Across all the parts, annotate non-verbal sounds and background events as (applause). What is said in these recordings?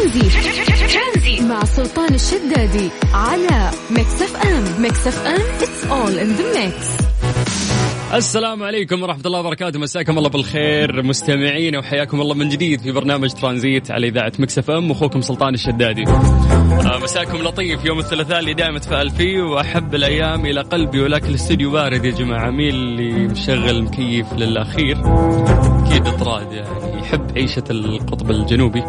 ترانزي. مع سلطان الشدادي على Mix FM Mix FM it's all in the mix السلام عليكم ورحمة الله وبركاته. مساكم الله بالخير. مستمعين وحياكم الله من جديد في برنامج ترانزيت على إذاعة Mix FM أخوكم سلطان الشدادي. آه، مساكم لطيف. يوم الثلاثاء اللي دائما أتفائل فيه وأحب الأيام إلى قلبي ولكن الاستديو بارد يا جماعة. مين اللي مشغل المكيف للأخير. أكيد طراد يعني يحب عيشة القطب الجنوبي.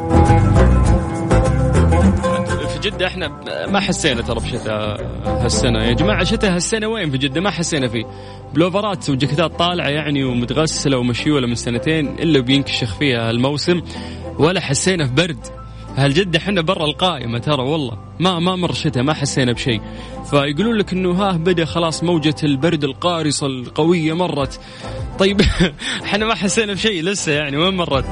جدة إحنا ما حسينا ترى بشتاء هالسنة. يا جماعة شتاء هالسنة وين في جدة؟ ما حسينا فيه بلوفرات وجاكيتات طالعة يعني ومتغسلة ومشيولة من سنتين إلا بينكشخ فيها الموسم ولا حسينا في برد. هالجدة إحنا برا القائمة ترى؟ والله ما ما مر شتاء ما حسينا بشيء فيقولون لك إنه ها بدأ خلاص موجة البرد القارصة القوية مرت. طيب (laughs) إحنا ما حسينا بشيء لسه يعني وين مرت؟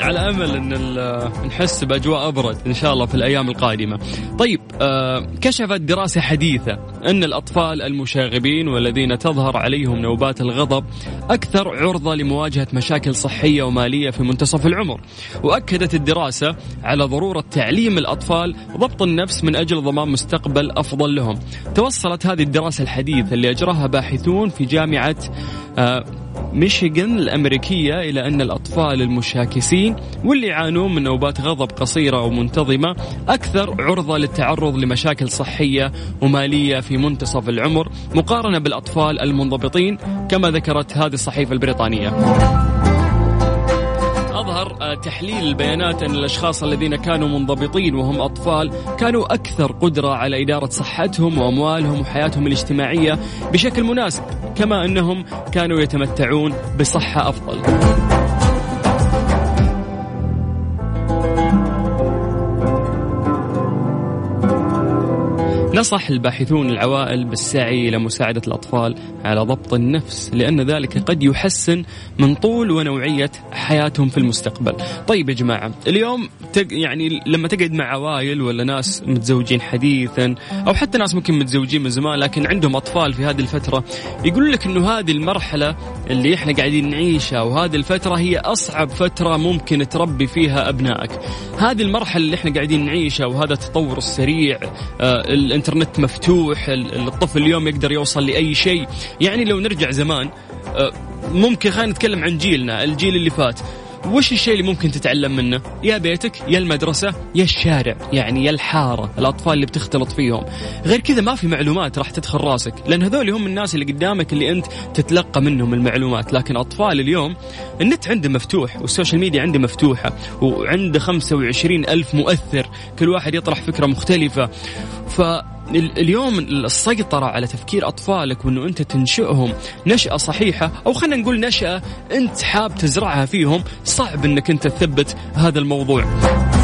على أمل إن نحس بأجواء أبرد إن شاء الله في الأيام القادمة. طيب آه، كشفت دراسة حديثة إن الأطفال المشاغبين والذين تظهر عليهم نوبات الغضب أكثر عرضة لمواجهة مشاكل صحية ومالية في منتصف العمر. وأكدت الدراسة على ضرورة تعليم الأطفال ضبط النفس من أجل ضمان مستقبل أفضل لهم. توصلت هذه الدراسة الحديثة اللي اجراها باحثون في جامعة آه، ميشيغان الأمريكية إلى أن الأطفال المشاكسين واللي يعانون من نوبات غضب قصيرة ومنتظمة أكثر عرضة للتعرض لمشاكل صحية ومالية في منتصف العمر مقارنة بالأطفال المنضبطين كما ذكرت هذه الصحيفة البريطانية. أظهر آه، تحليل البيانات أن الأشخاص الذين كانوا منضبطين وهم أطفال كانوا أكثر قدرة على إدارة صحتهم وأموالهم وحياتهم الاجتماعية بشكل مناسب كما أنهم كانوا يتمتعون بصحة أفضل. نصح الباحثون العوائل بالسعي إلى مساعدة الأطفال على ضبط النفس لأن ذلك قد يحسن من طول ونوعية حياتهم في المستقبل. طيب يا جماعة اليوم تق يعني لما تقعد مع عوائل ولا ناس متزوجين حديثا أو حتى ناس ممكن متزوجين من زمان لكن عندهم أطفال في هذه الفترة يقول لك أنه هذه المرحلة اللي إحنا قاعدين نعيشها وهذه الفترة هي أصعب فترة ممكن تربي فيها أبنائك. هذه المرحلة اللي إحنا قاعدين نعيشها وهذا التطور السريع آه الانترنت مفتوح الطفل اليوم يقدر يوصل لأي شيء. يعني لو نرجع زمان آه، ممكن خلينا نتكلم عن جيلنا الجيل اللي فات. وش الشيء اللي ممكن تتعلم منه؟ يا بيتك يا المدرسة يا الشارع يعني يا الحارة الأطفال اللي بتختلط فيهم. غير كذا ما في معلومات راح تدخل راسك لأن هذول هم الناس اللي قدامك اللي أنت تتلقى منهم المعلومات. لكن أطفال اليوم النت عنده مفتوح وال social media عنده مفتوحة وعنده 25 ألف مؤثر كل واحد يطرح فكرة مختلفة. ف اليوم السيطرة على تفكير أطفالك وأنه أنت تنشئهم نشأة صحيحة أو خلينا نقول نشأة أنت حاب تزرعها فيهم صعب أنك أنت تثبت هذا الموضوع.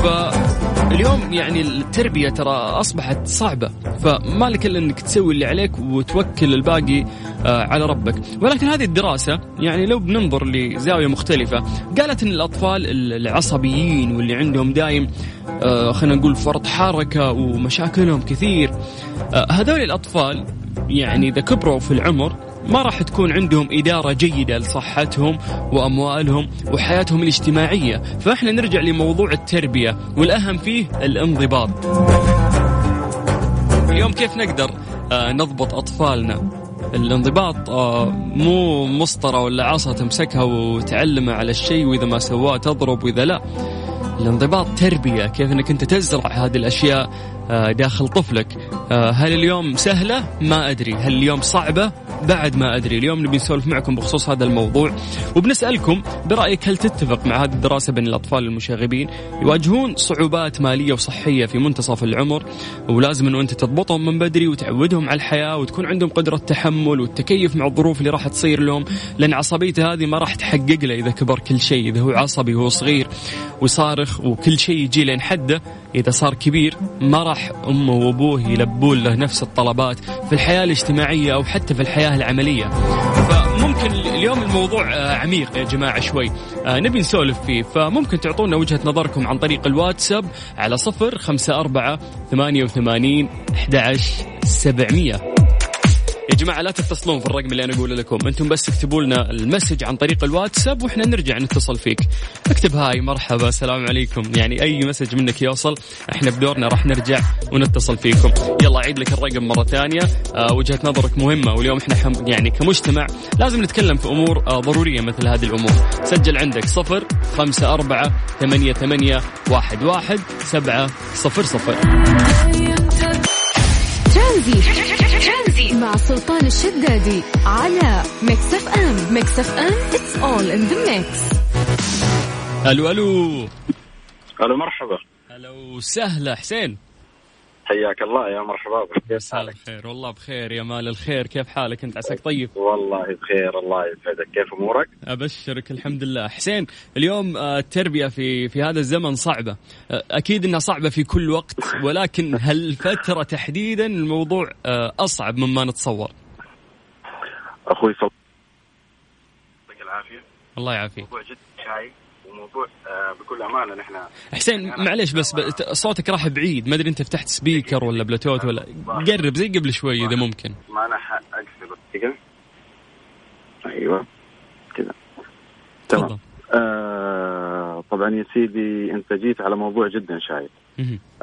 فاليوم يعني التربية ترى أصبحت صعبة فما لك إلا أنك تسوي اللي عليك وتوكل الباقي على ربك. ولكن هذه الدراسة يعني لو بننظر لزاوية مختلفة قالت أن الأطفال العصبيين واللي عندهم دايم آه، خلينا نقول فرط حركة ومشاكلهم كثير آه، هذول الأطفال يعني إذا كبروا في العمر ما راح تكون عندهم إدارة جيدة لصحتهم وأموالهم وحياتهم الاجتماعية. فإحنا نرجع لموضوع التربية والأهم فيه الانضباط. اليوم كيف نقدر نضبط أطفالنا؟ الانضباط مو مسطرة ولا عصا تمسكها وتعلمه على الشيء وإذا ما سواه تضرب وإذا لا. الانضباط تربية كيف أنك أنت تزرع هذه الأشياء آه، داخل طفلك. آه، هل اليوم سهلة؟ ما أدري. هل اليوم صعبة؟ بعد ما أدري. اليوم نبي نسولف معكم بخصوص هذا الموضوع. وبنسألكم برأيك هل تتفق مع هذه الدراسة بين الأطفال المشاغبين؟ يواجهون صعوبات مالية وصحية في منتصف العمر ولازم أنه أنت تضبطهم من بدري وتعودهم على الحياة وتكون عندهم قدرة تحمل والتكيف مع الظروف اللي راح تصير لهم. لأن عصبيته هذه ما راح تحقق له إذا كبر كل شيء. إذا هو عصبي وهو صغير وصارخ وكل شيء يجي لين حده. إذا صار كبير ما راح أمه وأبوه يلبون له نفس الطلبات في الحياة الاجتماعية أو حتى في الحياة العملية. فممكن اليوم الموضوع آه، عميق يا جماعة شوي. آه، نبي نسولف فيه. فممكن تعطونا وجهة نظركم عن طريق الواتساب على صفر خمسة أربعة ثمانية وثمانين أحد سبعمية. يا جماعة لا تتصلون في الرقم اللي أنا أقوله لكم. أنتم بس اكتبوا لنا المسج عن طريق الواتساب وإحنا نرجع نتصل فيك. اكتب hi مرحبا السلام عليكم. يعني أي message منك يوصل إحنا بدورنا راح نرجع ونتصل فيكم. يلا اعيد لك الرقم مرة ثانية. آه وجهة نظرك مهمة واليوم إحنا حم يعني كمجتمع لازم نتكلم في أمور آه ضرورية مثل هذه الأمور. سجل عندك صفر خمسة أربعة ثمانية ثمانية واحد واحد سبعة صفر صفر. ترانزي مع سلطان الشدادي على Mix FM Mix FM it's all in the mix. ألو ألو. ألو مرحبا. هلا وسهلا حسين. حياك الله يا مرحبا بك. كيف حالك؟ الخير. والله بخير. يا مال الخير. كيف حالك؟ انت عساك طيب؟ والله بخير الله يسعدك. كيف أمورك؟ أبشرك الحمد لله. حسين اليوم آه، التربية في في هذا الزمن صعبة. آه، أكيد إنها صعبة في كل وقت ولكن هالفتره تحديدا الموضوع آه، أصعب مما نتصور؟ أخوي صل يعطيك العافية. الله يعافيك. موضوع جد شاي وموضوع آه بكل أمانة نحن حسين معليش بس ب- صوتك راح بعيد. ما أدري أنت فتحت سبيكر ولا بلوتوث ولا قرب زي قبل شوي إذا ممكن. ما أنا اقفل كذا أيوه. كذا. تمام. آه طبعا يا سيدي أنت جيت على موضوع جدا.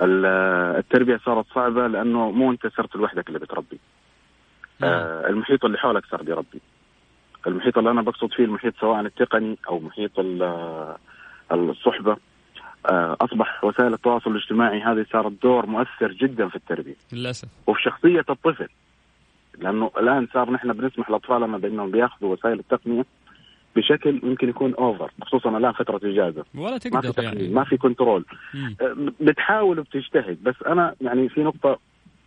ال- التربية صارت صعبة لأنه مو أنت صرت لوحدك اللي بتربي. آه المحيط اللي حولك صار بيربي. المحيط اللي أنا بقصد فيه المحيط سواء التقني أو محيط ال- الصحبة آه، أصبح وسائل التواصل الاجتماعي هذه صارت دور مؤثر جدا في التربية. للأسف. وفي شخصية الطفل لأنه الآن صار نحن بنسمح لاطفالنا بأنهم بيأخذوا وسائل التقنية بشكل يمكن يكون over خصوصا الآن فترة إجازة. ولا ما في تقدر يعني. ما في control مم. آه، بتحاول وبتجتهد بس أنا يعني في نقطة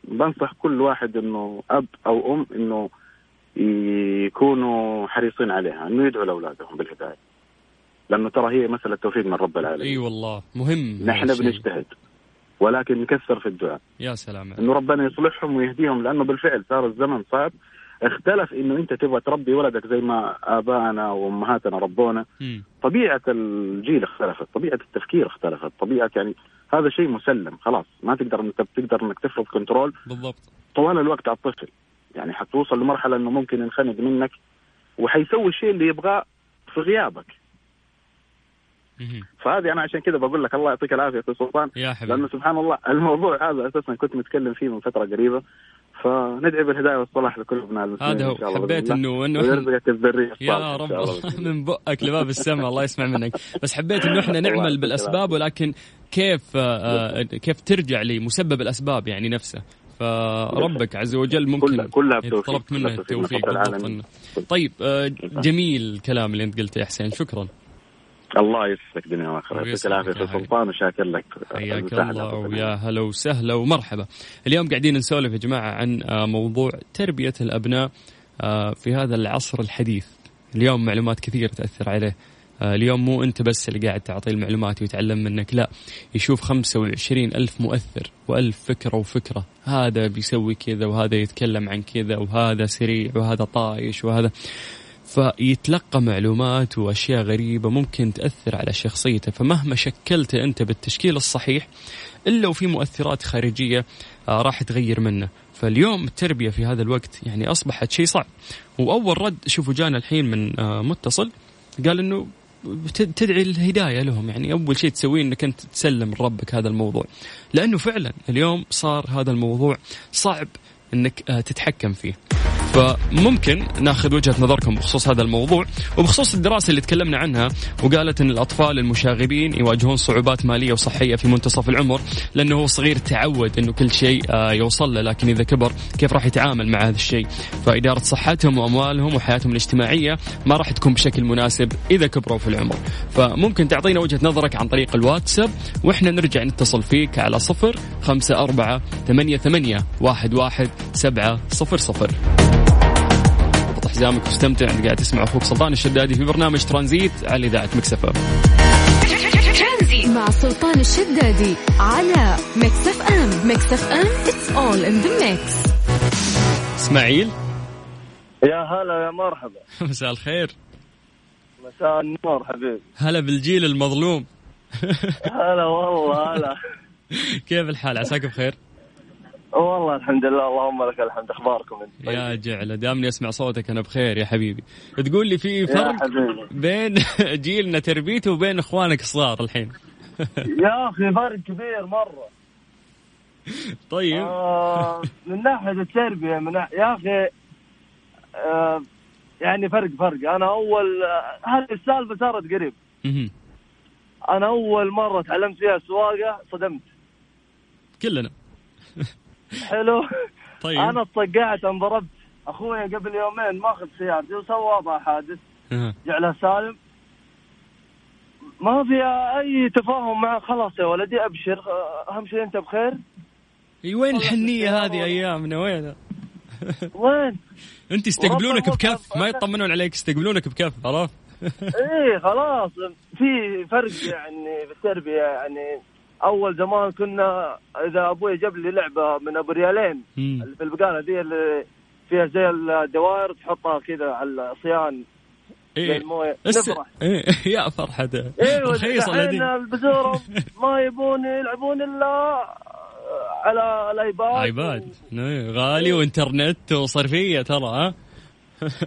بنصح كل واحد إنه أب أو أم إنه يكونوا حريصين عليها إنه يدعوا لأولادهم بالهداية. لأنه ترى هي مسألة توفيق من رب العالمين. إي والله مهم نحن. بنجتهد ولكن نكثر في الدعاء. يا سلام. إنه ربنا يصلحهم ويهديهم لأنه بالفعل صار الزمن صعب. اختلف إنه أنت تبغى تربي ولدك زي ما ابائنا وأمهاتنا ربونا. مم. طبيعة الجيل اختلفت طبيعة التفكير اختلفت طبيعة يعني هذا شيء مسلم خلاص. ما تقدر انت بتقدر إنك تفرض كنترول بالضبط. طوال الوقت على الطفل. يعني حتوصل لمرحلة إنه ممكن ينخنق منك وحيسوي الشيء اللي يبغاه في غيابك. فهذه أنا عشان كذا بقول لك الله يعطيك العافية يا سلطان. يا حبيبي. لأنه سبحان الله (laughs) الموضوع هذا أساسا كنت متكلم فيه من فترة قريبة. فندعي بالهداية والصلاح لكل ابناء المسلمين هذا هو. حبيت. انه انه ويرزقك الذرية. يا رب. (laughs) من بؤك لباب السماء الله يسمع منك. بس حبيت إنه إحنا (laughs) نعمل بالأسباب. ولكن كيف آه، كيف ترجع لمسبب الأسباب يعني نفسه؟ فربك عز وجل ممكن كلها- كلها بتوفيق. طلبت منه كلها بتوفيق من التوفيق طيب آه، جميل الكلام اللي أنت قلته يا حسين. شكرا. الله يسعدك دنيا وآخرة. يعطيك العافية حبيبي. سلطان. وشاكر لك حياك المساعدة. الله ويا هلا وسهلا ومرحبا. اليوم قاعدين نسولف يا جماعة عن آه، موضوع تربية الأبناء آه، في هذا العصر الحديث. اليوم معلومات كثير تأثر عليه. آه، اليوم مو أنت بس اللي قاعد تعطيه المعلومات ويتعلم منك لا يشوف 25 ألف مؤثر وألف فكرة وفكرة. هذا بيسوي كذا وهذا يتكلم عن كذا وهذا سريع وهذا طايش وهذا. فيتلقى معلومات وأشياء غريبة ممكن تأثر على شخصيته. فمهما شكلته أنت بالتشكيل الصحيح إلا وفي مؤثرات خارجية آه، راح تغير منه. فاليوم التربية في هذا الوقت يعني أصبحت شيء صعب. وأول رد شوفوا جانا الحين من آه، متصل قال إنه تدعي الهداية لهم. يعني أول شيء تسويه إنك أنت تسلم لربك هذا الموضوع. لأنه فعلا اليوم صار هذا الموضوع صعب إنك آه، تتحكم فيه. فممكن ناخذ وجهة نظركم بخصوص هذا الموضوع وبخصوص الدراسة اللي تكلمنا عنها وقالت إن الأطفال المشاغبين يواجهون صعوبات مالية وصحية في منتصف العمر لأنه هو صغير تعود إنه كل شيء آه، يوصل له لكن إذا كبر كيف راح يتعامل مع هذا الشيء؟ فإدارة صحتهم وأموالهم وحياتهم الاجتماعية ما راح تكون بشكل مناسب إذا كبروا في العمر. فممكن تعطينا وجهة نظرك عن طريق الواتساب وإحنا نرجع نتصل فيك على صفر خمسة أربعة ثمانية ثمانية واحد واحد سبعة صفر صفر. حزامك واستمتع انت قاعد تسمع أخوك سلطان الشدادي في برنامج ترانزيت على إذاعة مكسفه مع سلطان الشدادي على Mix FM. Mix FM it's all in the mix. إسماعيل؟ يا هلا يا مرحبا. (laughs) مساء الخير. مساء النور حبيبي. هلا بالجيل المظلوم. هلا والله هلا. (laughs) كيف الحال؟ عساك بخير؟ والله الحمد لله اللهم لك الحمد. أخباركم أنت؟ يا جعله دامني أسمع صوتك أنا بخير يا حبيبي. تقول لي في فرق بين (laughs) جيلنا تربيته وبين إخوانك الصغار الحين؟ (laughs) يا أخي فرق كبير مرة. طيب. آه من ناحية التربية من ناحية يا أخي آه يعني فرق فرق. أنا أول آه، هذه السالفة صارت قريب. أنا أول مرة تعلمت فيها السواقة صدمت. كلنا. حلو. طيب. أنا اتصقعت انضربت أخوي قبل يومين ماخذ سيارتي وسوى وضع حادث. جعله سالم. ما في أي تفاهم معه. خلاص يا ولدي أبشر. أهم شيء أنت بخير. إي وين الحنية هذه أيامنا؟ وينها؟ وين؟ (laughs) أنت يستقبلونك بكف. ما يطمنون عليك يستقبلونك بكف عرفت؟ إيه خلاص. في فرق يعني في التربية يعني أول زمان كنا إذا أبوي جاب لي لعبة من أبو ريالين. اللي في البقالة دي اللي فيها زي الدوائر تحطها كذا على الصيان. إيه. الموية. الس... نفرح إيه. (laughs) يا فرحته أيوه (laughs) الحين الذي. البزورة (laughs) ما يبون يلعبون إلا على الآيباد. آيباد. إيه، غالي وإنترنت وصرفية ترى ها؟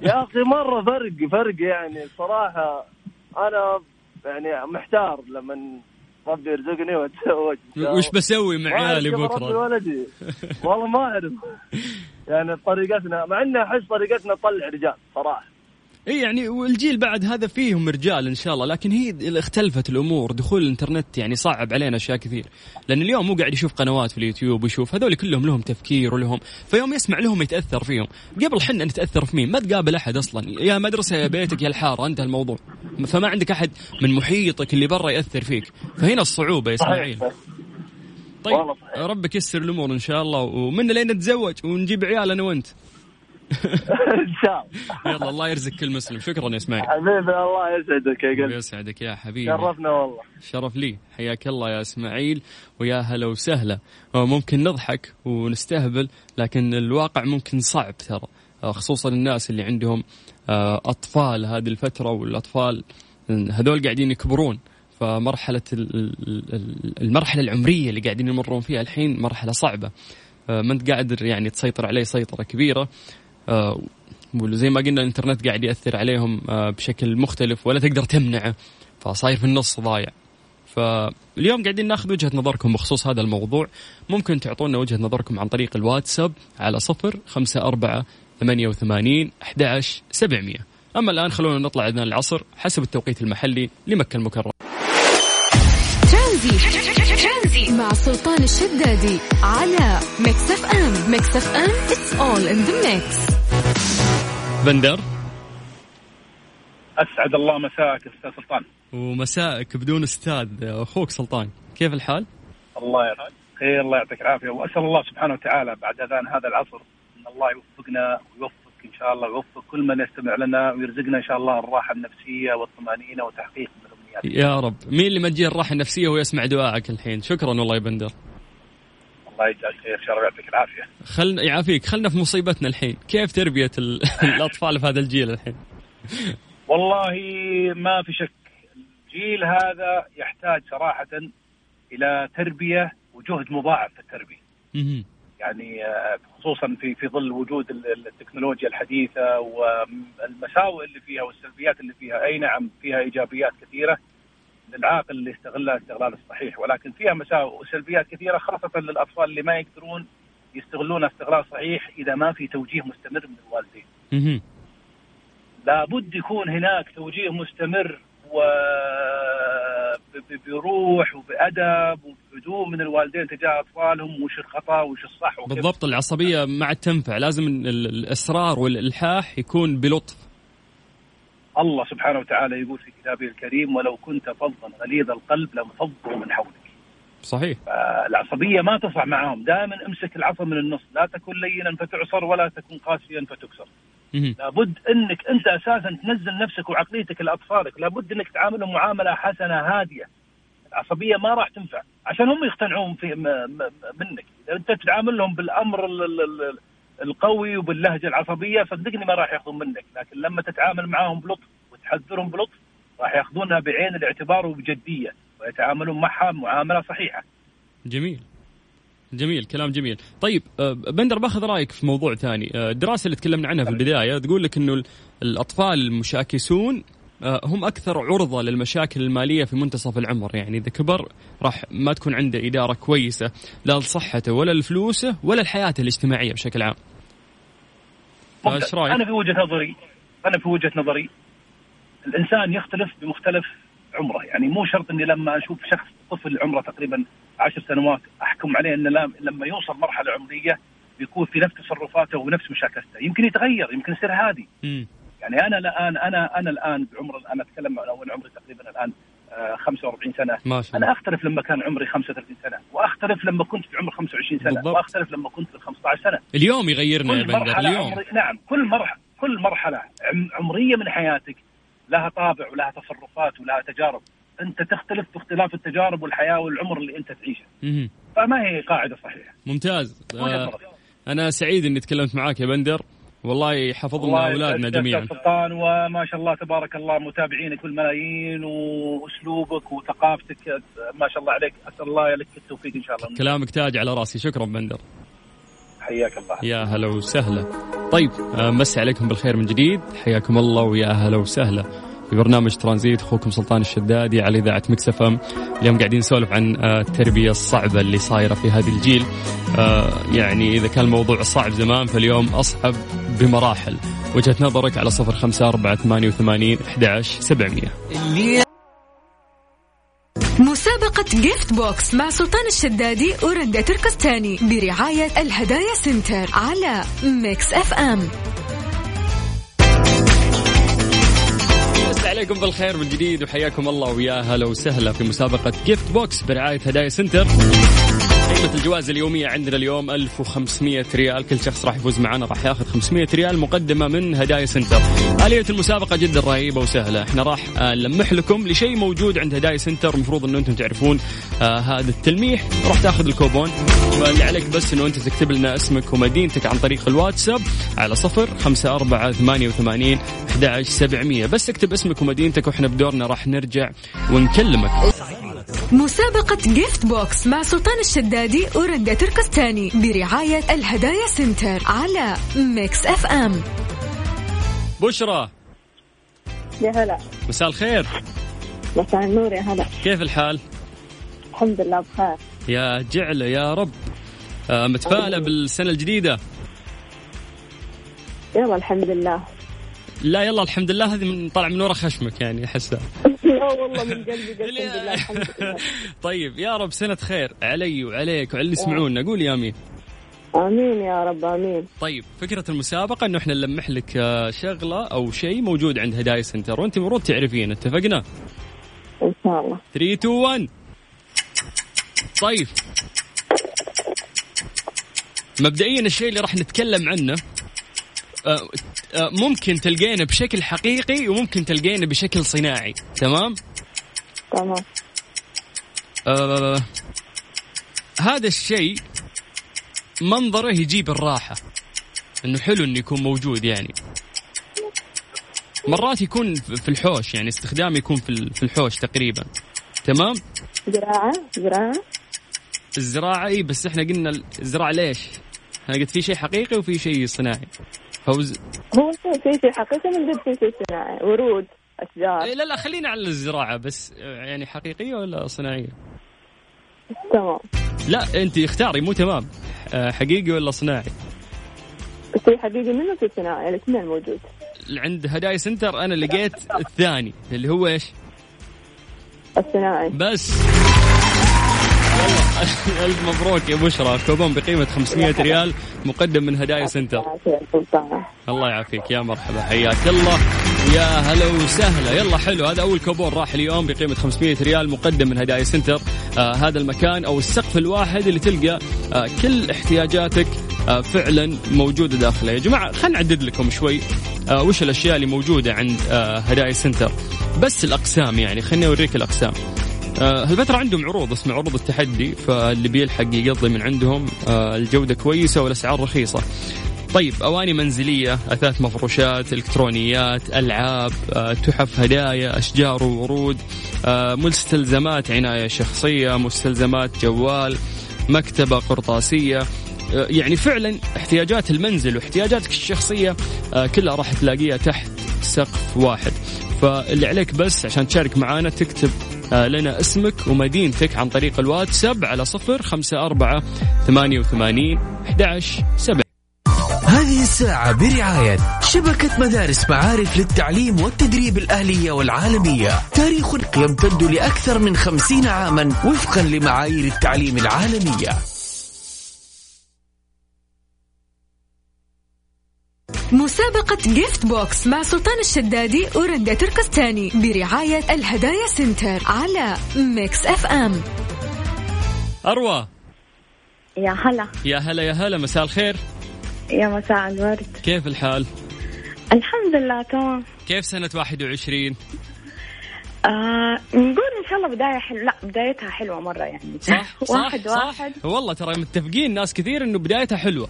يا أخي مرة فرق فرق يعني. الصراحه أنا يعني محتار لما ربي يرزقني وأتزوج (laughs) وش. بسوي مع عيالي بكرة؟ ولدي (laughs) والله ما أعرف يعني طريقتنا مع اني أحس طريقتنا تطلع رجال صراحة إي يعني والجيل بعد هذا فيهم رجال إن شاء الله لكن هي اختلفت الأمور دخول الإنترنت يعني صعب علينا أشياء كثير. لأن اليوم مو قاعد يشوف قنوات في اليوتيوب ويشوف هذول كلهم لهم تفكير ولهم فيوم يسمع لهم يتأثر فيهم. قبل حنا نتأثر في مين؟ ما تقابل أحد أصلا. يا مدرسة يا بيتك يا الحارة انتهى الموضوع. فما عندك أحد من محيطك اللي برا يأثر فيك. فهنا الصعوبة يا إسماعيل. طيب. ربك يسر الأمور إن شاء الله ومن لين نتزوج ونجيب عيال أنا وأنت. إن شاء الله. يلا الله يرزق كل مسلم. شكرا يا إسماعيل. حبيبي الله يسعدك يا قلبي. يسعدك يا حبيبي. شرفنا والله. شرف لي. حياك الله يا إسماعيل ويا هلا وسهلا. ممكن نضحك ونستهبل لكن الواقع ممكن صعب ترى. خصوصا الناس اللي عندهم آه، أطفال هذه الفترة والأطفال هذول قاعدين يكبرون. فمرحلة ال- ال- ال- المرحلة العمرية اللي قاعدين يمرون فيها الحين مرحلة صعبة. آه، ما أنت قادر يعني تسيطر عليه سيطرة كبيرة. وزي ما قلنا الإنترنت قاعد يأثر عليهم آه، بشكل مختلف ولا تقدر تمنعه فصاير في النص ضايع. فاليوم قاعدين ناخذ وجهة نظركم بخصوص هذا الموضوع. ممكن تعطونا وجهة نظركم عن طريق الواتساب على صفر خمسة أربعة ثمانية وثمانين أحد سبعمية. أما الآن خلونا نطلع أذان العصر حسب التوقيت المحلي لمكة المكرمة. مع سلطان الشدادي على Mix FM. Mix FM it's all in the mix. بندر. أسعد الله مساك أستاذ سلطان. ومسائك بدون أستاذ أخوك سلطان. كيف الحال؟ الله يرحمك. خير الله يعطيك العافية. وأسأل الله سبحانه وتعالى بعد أذان هذا العصر أن الله يوفقنا ويوفق إن شاء الله ويوفق كل من يستمع لنا ويرزقنا إن شاء الله الراحة النفسية والطمأنينة وتحقيق من الأمنيات. يا رب. مين اللي ما تجيه الراحة النفسية ويسمع دعائك الحين؟ شكرا والله يا بندر. الله يجزاك خير الله ويعطيك العافية. خلنا يعافيك خلنا في مصيبتنا الحين. كيف تربية ال- (laughs) الأطفال في هذا الجيل الحين؟ والله ما في شك. الجيل هذا يحتاج صراحة إلى تربية وجهد مضاعف في التربية. يعني آه، خصوصا في في ظل وجود ال- ال- التكنولوجيا الحديثة والمساوئ اللي فيها والسلبيات اللي فيها. أي نعم فيها إيجابيات كثيرة. للعاقل اللي يستغلها استغلال الصحيح ولكن فيها مساوئ وسلبيات كثيرة خاصة للأطفال اللي ما يقدرون يستغلونها استغلال صحيح إذا ما في توجيه مستمر من الوالدين. لابد يكون هناك توجيه مستمر و بروح وبأدب وبهدوء من الوالدين تجاه أطفالهم وش الخطأ وش الصح وكيف. بالضبط العصبية ما عاد تنفع لازم ال- ال- الإصرار والإلحاح يكون بلطف. الله سبحانه وتعالى يقول في كتابه الكريم ولو كنت فظا غليظ القلب لانفضوا من حولك. صحيح. العصبيه ما تصلح معهم. دائما امسك العصا من النص. لا تكن لينا فتعصر ولا تكن قاسيا فتكسر. لابد إنك أنت أساسا تنزل نفسك وعقليتك لأطفالك. لابد إنك تعاملهم معاملة حسنة هادية. العصبية ما راح تنفع. عشان هم يقتنعون في منك. إذا أنت تتعاملهم بالأمر ال- ال- ال- القوي وباللهجة العصبية صدقني ما راح ياخذون منك. لكن لما تتعامل معهم بلطف وتحذرهم بلطف راح ياخذونها بعين الاعتبار وبجدية ويتعاملون معها معاملة صحيحة. جميل. جميل كلام جميل. طيب آه، بندر باخذ رأيك في موضوع ثاني. آه، الدراسة اللي تكلمنا عنها في البداية تقول لك إنه الأطفال المشاكسون هم أكثر عرضة للمشاكل المالية في منتصف العمر. يعني إذا كبر راح ما تكون عنده إدارة كويسة لا لصحته ولا لفلوسه ولا لحياته الاجتماعية بشكل عام. إيش رأيك؟ أنا في وجهة نظري أنا في وجهة نظري الإنسان يختلف بمختلف عمره. يعني مو شرط إني لما أشوف شخص طفل عمره تقريبا عشر سنوات أحكم عليه إنه لما يوصل مرحلة عمرية بيكون في نفس تصرفاته ونفس مشاكسته يمكن يتغير يمكن يصير هادي. يعني أنا الان أنا أنا الآن بعمر أنا أتكلم وأنا عمري تقريبا الآن 45 سنة. ما شاء الله. أنا أختلف لما كان عمري 35 سنة وأختلف لما كنت في عمر 25 سنة بالضبط. وأختلف لما كنت في 15 سنة. اليوم يغيرنا يا بندر اليوم. عمري نعم كل مرحله كل مرحلة عمرية من حياتك لها طابع ولها تصرفات ولها تجارب. أنت تختلف باختلاف التجارب والحياة والعمر اللي أنت تعيشه. فما هي قاعدة صحيحة. ممتاز. آه أنا سعيد إني تكلمت معاك يا بندر. والله يحفظ لنا أولادنا جميعا. سلطان وما شاء الله تبارك الله متابعينك بالملايين وأسلوبك وثقافتك. ما شاء الله عليك. أسأل الله لك التوفيق إن شاء الله. كلامك تاج على راسي. شكرا بندر. حياك الله. يا هلا وسهلا. طيب آه، مسي عليكم بالخير من جديد. حياكم الله ويا هلا وسهلا. في برنامج ترانزيت أخوكم سلطان الشدادي على إذاعة Mix FM. اليوم قاعدين نسولف عن آه، التربية الصعبة اللي صايرة في هذا الجيل. آه، يعني إذا كان الموضوع صعب زمان فاليوم أصعب بمراحل. وجهة نظرك على صفر خمسة أربعة ثمانية وثمانين أحد سبعمية. مسابقة Gift Box مع سلطان الشدادي ورندا تركستاني برعاية الهدايا center على Mix FM. عليكم بالخير من جديد وحياكم الله ويا هلا وسهلا في مسابقة Gift Box برعاية هدايا center. قيمة الجوائز اليومية عندنا اليوم 1500 ريال. كل شخص راح يفوز معنا راح ياخذ 500 ريال مقدمة من هدايا center. آلية المسابقة جدا رهيبة وسهلة. إحنا راح آه، نلمح لكم لشيء موجود عند هدايا center. المفروض إنه أنتم تعرفون آه هذا التلميح. راح تاخذ الكوبون. واللي عليك بس إنه أنت تكتب لنا اسمك ومدينتك عن طريق الواتساب على صفر خمسة أربعة ثمانية وثمانين 700 بس اكتب اسمك ومدينتك وإحنا بدورنا راح نرجع ونكلمك. مسابقة Gift Box مع سلطان الشدادي ورندا تركستاني برعاية الهدايا سنتر على Mix FM بشرى. يا هلا. مساء الخير. مساء النور يا هلا. كيف الحال؟ الحمد لله بخير. يا جعله يا رب. آه متفائلة بالسنة الجديدة؟ يلا الحمد لله. لا يلا الحمد لله هذه من طالع من ورا خشمك يعني أحسها. لا والله من قلبي الحمد لله الحمد لله. (laughs) طيب يا رب سنة خير علي وعليك وعلى اللي يسمعونا قول يا أمين. آمين يا رب آمين. طيب فكرة المسابقة إنه إحنا نلمح لك آه، شغلة أو شيء موجود عند هدايا سنتر. وأنت المفروض تعرفين اتفقنا؟ إن شاء الله. 3 2 1 طيب. مبدئيا الشيء اللي راح نتكلم عنه آه، آه، ممكن تلقينه بشكل حقيقي وممكن تلقينه بشكل صناعي. تمام؟ تمام. آه هذا الشيء منظره يجيب الراحة. إنه حلو إنه يكون موجود يعني. مرات يكون في الحوش يعني استخدامه يكون في الحوش تقريبا. تمام؟ زراعة؟ زراعة؟ الزراعة إي بس إحنا قلنا الزراعة ليش؟ أنا قلت في شيء حقيقي وفي شيء صناعي. فوز. هو في شيء حقيقي من قد في شيء صناعي. ورود أشجار. إيه لا لا خلينا على الزراعة بس يعني حقيقية ولا صناعية؟ تمام. لا أنت اختاري مو تمام. آه، حقيقي ولا صناعي؟ في حقيقي منه في صناعي الاثنين موجود. عند هدايا سنتر أنا لقيت الثاني اللي هو إيش؟ الصناعي. بس. (laughs) ألف مبروك يا بشرى. كوبون بقيمة 500 ريال مقدم من هدايا سنتر. الله يعافيك. يا مرحبا. حياك الله. يا هلا وسهلا. يلا حلو. هذا أول كوبون راح اليوم بقيمة 500 ريال مقدم من هدايا سنتر. آه هذا المكان أو السقف الواحد اللي تلقى آه كل احتياجاتك آه فعلا موجودة داخله. يا جماعة خلينا نعدد لكم شوي آه وش الأشياء اللي موجودة عند آه هدايا سنتر. بس الأقسام يعني خليني أوريك الأقسام. آه، هالفترة عندهم عروض اسمها عروض التحدي فاللي بيلحق يقضي من عندهم آه، الجودة كويسة والأسعار رخيصة. طيب أواني منزلية أثاث مفروشات إلكترونيات ألعاب آه، تحف هدايا أشجار وورود مستلزمات عناية شخصية مستلزمات جوال مكتبة قرطاسية. آه، يعني فعلا احتياجات المنزل واحتياجاتك الشخصية آه، كلها راح تلاقيها تحت سقف واحد. فاللي عليك بس عشان تشارك معنا تكتب آه، لنا اسمك ومدينتك عن طريق الواتساب على صفر خمسة أربعة ثمانية وثمانين أحد سبعة. هذه الساعة برعاية شبكة مدارس معارف للتعليم والتدريب الأهلية والعالمية. تاريخ يمتد لأكثر من خمسين عاما وفقا لمعايير التعليم العالمية. مسابقة Gift Box مع سلطان الشدادي ورندا تركستاني برعاية الهدايا سنتر على Mix FM أروى. يا هلا. يا هلا يا هلا مساء الخير. يا مساء الورد. كيف الحال؟ الحمد لله تمام. كيف سنة 21؟ آه نقول إن شاء الله بداية حلوة. لا بدايتها حلوة مرة يعني. صح واحد صح. واحد. صح والله ترى متفقين ناس كثير إنه بدايتها حلوة.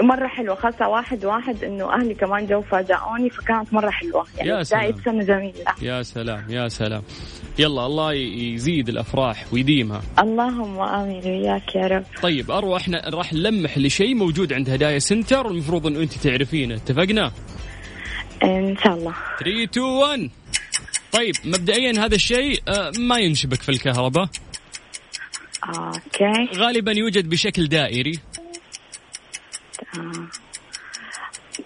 مرة حلوة. خاصة واحد واحد إنه أهلي كمان جو فاجئوني فكانت مرة حلوة. يعني يا سلام. سنه جميلة. يا سلام يا سلام. يلا الله يزيد الأفراح ويديمها. اللهم آمين وياك يا رب. طيب اروى إحنا راح نلمح لشيء موجود عند هدايا سنتر المفروض إنه أنت تعرفينه. اتفقنا؟ إن شاء الله. 3 2 1 طيب مبدئيا هذا الشيء آه، ما ينشبك في الكهرباء. أوكي. غالبا يوجد بشكل دائري.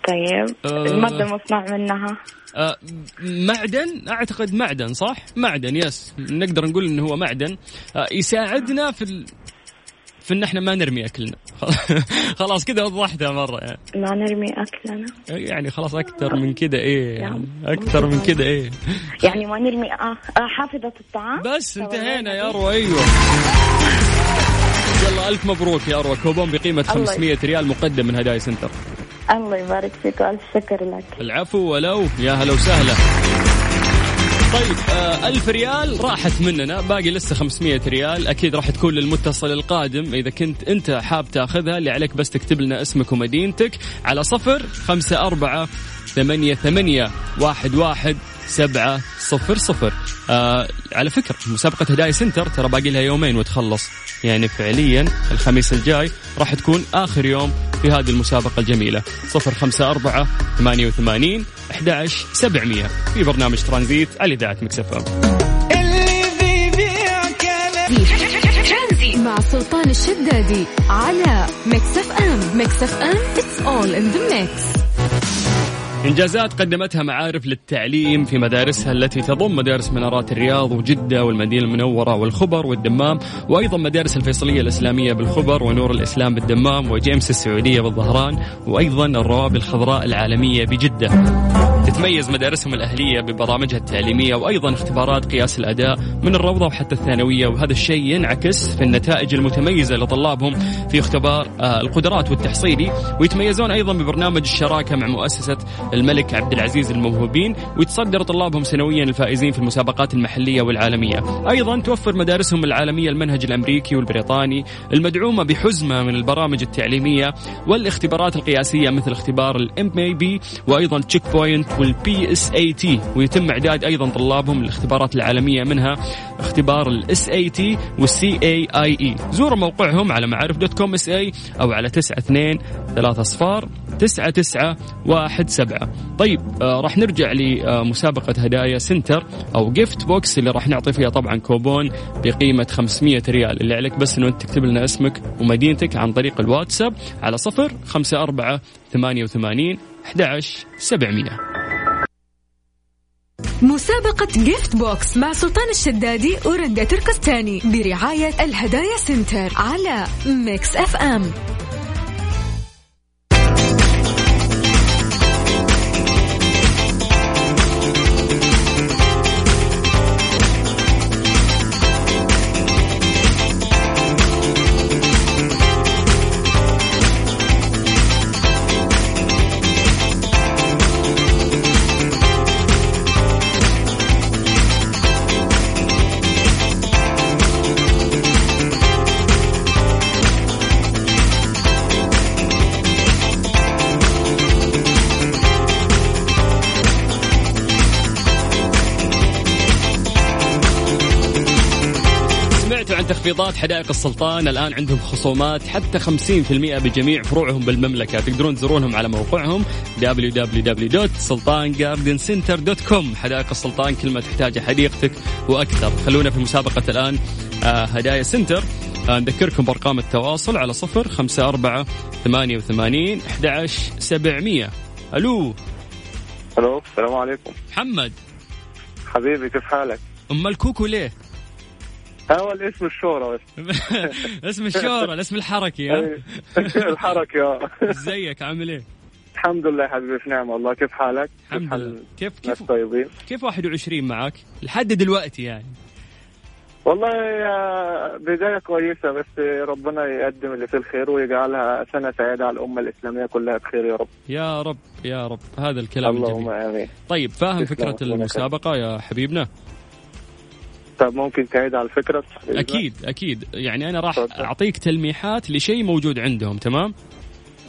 طيب. آه. الماده المصنوع منها؟ آه، معدن أعتقد معدن صح؟ معدن yes. نقدر نقول إنه هو معدن. آه، يساعدنا في ال... في إن إحنا ما نرمي أكلنا. (laughs) خلاص كذا وضحتها مرة يعني. ما نرمي أكلنا. يعني خلاص أكثر من كذا إيه؟ يعني. أكثر من كذا إيه؟ يعني ما نرمي آه. آه حافظة الطعام؟ بس طب انتهينا يا اروى أيوه. يلا ألف مبروك يا أروى. كوبون بقيمة الله 500 ريال مقدم من هدايا سنتر. الله يبارك فيك وألف شكر لك. العفو ولو. يا هلا وسهلا. طيب آه ألف ريال راحت مننا. باقي لسه 500 ريال. أكيد راح تكون للمتصل القادم. إذا كنت أنت حاب تاخذها اللي عليك بس تكتب لنا اسمك ومدينتك. على صفر خمسة أربعة ثمانية ثمانية واحد واحد سبعة صفر صفر. آه على فكرة مسابقة هدايا سنتر ترى باقي لها يومين وتخلص. يعني فعليا الخميس الجاي راح تكون آخر يوم في هذه المسابقة الجميلة. صفر خمسة أربعة ثمانية وثمانين أحد سبعمية. في برنامج ترانزيت على إذاعة Mix FM. مع سلطان الشدادي على Mix FM. Mix FM it's all in the mix. إنجازات قدمتها معارف للتعليم في مدارسها التي تضم مدارس منارات الرياض وجدة والمدينة المنورة والخبر والدمام وأيضا مدارس الفيصلية الإسلامية بالخبر ونور الإسلام بالدمام وجيمس السعودية بالظهران وأيضا الروابي الخضراء العالمية بجدة. تتميز مدارسهم الأهلية ببرامجها التعليمية وأيضا اختبارات قياس الأداء من الروضة وحتى الثانوية وهذا الشيء ينعكس في النتائج المتميزة لطلابهم في اختبار آه، القدرات والتحصيلي ويتميزون أيضا ببرنامج الشراكة مع مؤسسة الملك عبد العزيز للموهوبين ويتصدر طلابهم سنويا الفائزين في المسابقات المحلية والعالمية. أيضا توفر مدارسهم العالمية المنهج الأمريكي والبريطاني المدعومة بحزمة من البرامج التعليمية والاختبارات القياسية مثل اختبار ال MAP وأيضا Checkpoint وال PSAT ويتم إعداد أيضا طلابهم للاختبارات العالمية منها اختبار ال SAT وال CAIE زوروا موقعهم على معارف dot com SA أو على 92 3 اصفار 99 واحد سبعة. طيب آه راح نرجع لمسابقة هدايا سنتر أو Gift Box اللي راح نعطي فيها طبعا كوبون بقيمة 500 ريال. اللي عليك بس أنه أنت تكتب لنا اسمك ومدينتك عن طريق الواتساب على صفر خمسة أربعة ثمانية وثمانين 11 700 مسابقة Gift Box مع سلطان الشدادي ورندا تركستاني برعاية الهدايا سنتر على Mix FM تخفيضات حدائق السلطان الآن عندهم خصومات حتى 50% بجميع فروعهم بالمملكة. تقدرون تزورونهم على موقعهم www.sultangardencenter.com حدائق السلطان كل ما تحتاجه حديقتك وأكثر. خلونا في مسابقة الآن آه، هدايا سنتر. آه، نذكركم بأرقام التواصل على صفر خمسة أربعة ثمانية وثمانين أحد سبعمية. ألو. ألو السلام عليكم. محمد. حبيبي كيف حالك؟ أم الكوكو ليه؟ هو الاسم الشهرة بس (laughs) اسم الشهرة الاسم الحركي ها إيه. (laughs) الحركة ازيك (laughs) عامل إيه؟ الحمد لله حبيبي في نعمة والله كيف حالك؟ الحمد لله كيف كيف طيبين؟ كيف 21 معك؟ لحد دلوقتي يعني والله يا بداية كويسة بس ربنا يقدم اللي فيه الخير ويجعلها سنة سعيدة على الأمة الإسلامية كلها بخير يا رب يا رب يا رب هذا الكلام اللهم الجميل آمين طيب فاهم فكرة المسابقة يا حبيبنا؟ طب ممكن تعيد على الفكرة؟ أكيد أكيد يعني أنا راح تفضل. أعطيك تلميحات لشيء موجود عندهم تمام؟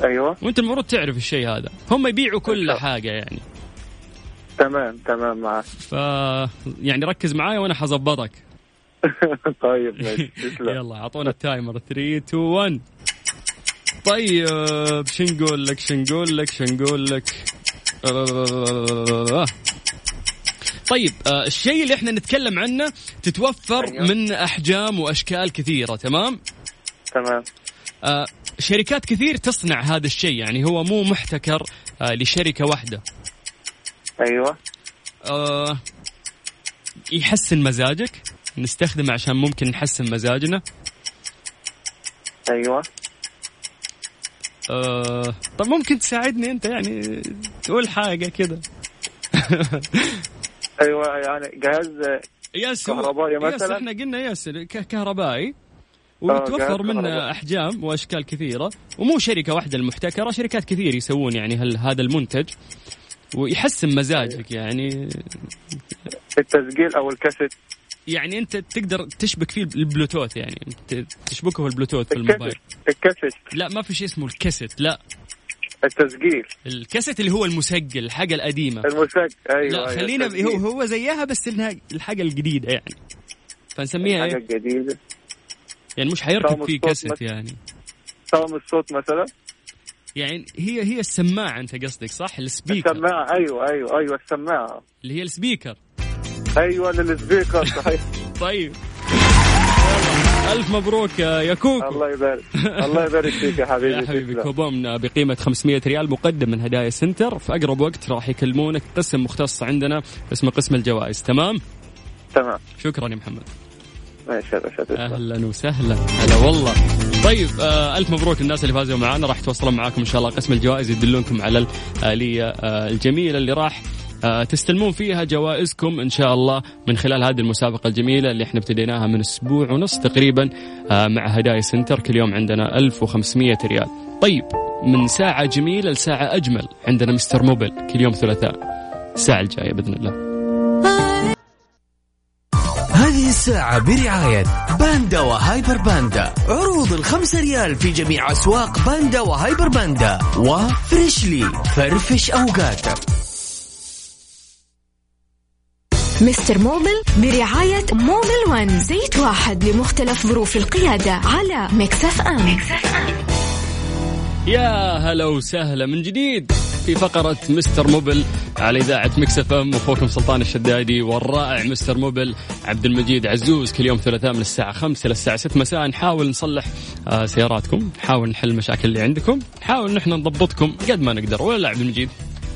أيوه وأنت المفروض تعرف الشيء هذا هم يبيعوا كل الله. حاجة يعني تمام تمام معك ف يعني ركز معايا وأنا حظبطك (laughs) طيب ماشي (laughs) يلا أعطونا التايمر 3 2 1 طيب شو نقول لك شو نقول لك شو نقول لك. طيب آه، الشيء اللي إحنا نتكلم عنه تتوفر أيوه. من أحجام وأشكال كثيرة تمام؟ تمام. آه، شركات كثير تصنع هذا الشيء يعني هو مو محتكر آه، لشركة واحدة. أيوه. آه، يحسن مزاجك؟ نستخدمه عشان ممكن نحسن مزاجنا؟ أيوه. آه، طب ممكن تساعدني أنت يعني تقول حاجة كده. (laughs) أيوه يعني جهاز yes كهربائي yes مثلاً؟ إحنا قلنا yes كهربائي. جهاز ويتوفر منه. أحجام وأشكال كثيرة. ومو شركة واحدة المحتكرة شركات كثير يسوون يعني هال- هذا المنتج. ويحسن مزاجك يعني. التسجيل أو الكاسيت. يعني أنت تقدر تشبك فيه البلوتوث يعني. تشبكه البلوتوث في الموبايل. الكاسيت. لا ما في شيء اسمه الكاسيت لا. التسجيل. الكاسيت اللي هو المسجل الحاجة القديمة. المسجل أيوه لا أيوة، خلينا التسجيل. هو هو زيها بس إنها الحاجة الجديدة يعني. فنسميها الحاجة إيه؟ الجديدة. يعني مش حيركب فيه الصوت كاسيت. يعني. طعم الصوت مثلا؟ يعني هي هي السماعة أنت قصدك صح؟ ال speaker. السماعة أيوه أيوه أيوه السماعة. اللي هي ال speaker. أيوه لل speaker صحيح. (laughs) طيب. ألف مبروك يا كوكو الله يبارك. الله يبارك فيك يا حبيبي. (laughs) يا حبيبي. كوبون بقيمة 500 ريال مقدم من هدايا سنتر. في أقرب وقت راح يكلمونك قسم مختص عندنا اسمه قسم الجوائز. تمام؟ تمام. شكرا يا محمد. أهلا وسهلا. هلا والله. طيب آه ألف مبروك الناس اللي فازوا معنا راح يتواصلون معاكم إن شاء الله قسم الجوائز يدلونكم على الاليه آه الجميله اللي راح آه تستلمون فيها جوائزكم إن شاء الله من خلال هذه المسابقة الجميلة اللي إحنا ابتديناها من أسبوع ونص تقريبا آه مع هدايا سنتر. كل يوم عندنا 1500 ريال. طيب من ساعة جميلة لساعة أجمل عندنا Mister Mobile. كل يوم ثلاثاء. الساعة الجاية بإذن الله. هذه الساعة برعاية باندا وهايبر باندا. عروض الخمسة ريال في جميع أسواق باندا وهايبر باندا. و Freshly. فرفش أوقاتك. Mister Mobil برعاية Mobil One زيت واحد لمختلف ظروف القيادة على Mix FM. يا هلا وسهلا من جديد في فقرة Mister Mobil على إذاعة Mix FM أخوكم سلطان الشدادي والرائع Mister Mobil عبد المجيد عزوز. كل يوم ثلاثاء من الساعة 5 إلى الساعة 6 مساء. نحاول نصلح آه سياراتكم نحاول نحل المشاكل اللي عندكم نحاول نحن نضبطكم قد ما نقدر. ولا لا عبد المجيد؟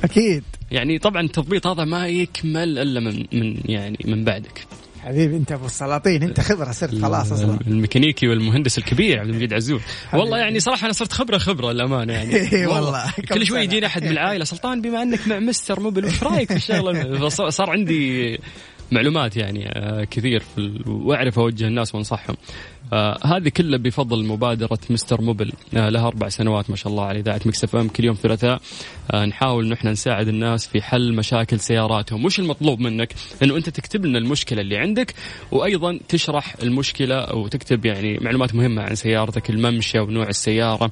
أكيد. يعني طبعا التضبيط هذا ما يكمل إلا من من يعني من بعدك. حبيبي أنت أبو السلاطين أنت خبرة صرت خلاص أصلا. الميكانيكي والمهندس الكبير عبد المجيد عزوز. والله يعني صراحة أنا صرت خبره خبرة الامانه يعني. (laughs) إيه والله. كل شوي. يجيني أحد من العائلة سلطان بما أنك مع مستر موبل وش رأيك في الشغلة؟ (laughs) صار عندي معلومات يعني آه، كثير في ال... وأعرف أوجه الناس وأنصحهم. آه هذه كلها بفضل مبادرة مستر موبل. آه لها أربع سنوات ما شاء الله على إذاعة مكسف أم. كل يوم ثلاثاء. آه نحاول نحن نساعد الناس في حل مشاكل سياراتهم. وش المطلوب منك؟ أنه أنت تكتب لنا المشكلة اللي عندك وأيضا تشرح المشكلة وتكتب يعني معلومات مهمة عن سيارتك الممشى ونوع السيارة.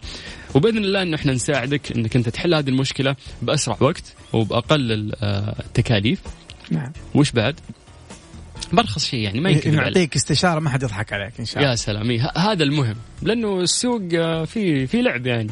وبإذن الله أنه إحنا نساعدك أنك أنت تحل هذه المشكلة بأسرع وقت وبأقل آه، التكاليف. نعم. وش بعد؟ برخص شيء يعني ما عليك يعطيك استشارة ما حد يضحك عليك إن شاء الله. يا سلام. إيه، هذا المهم. لأنه السوق آه، في في لعب يعني.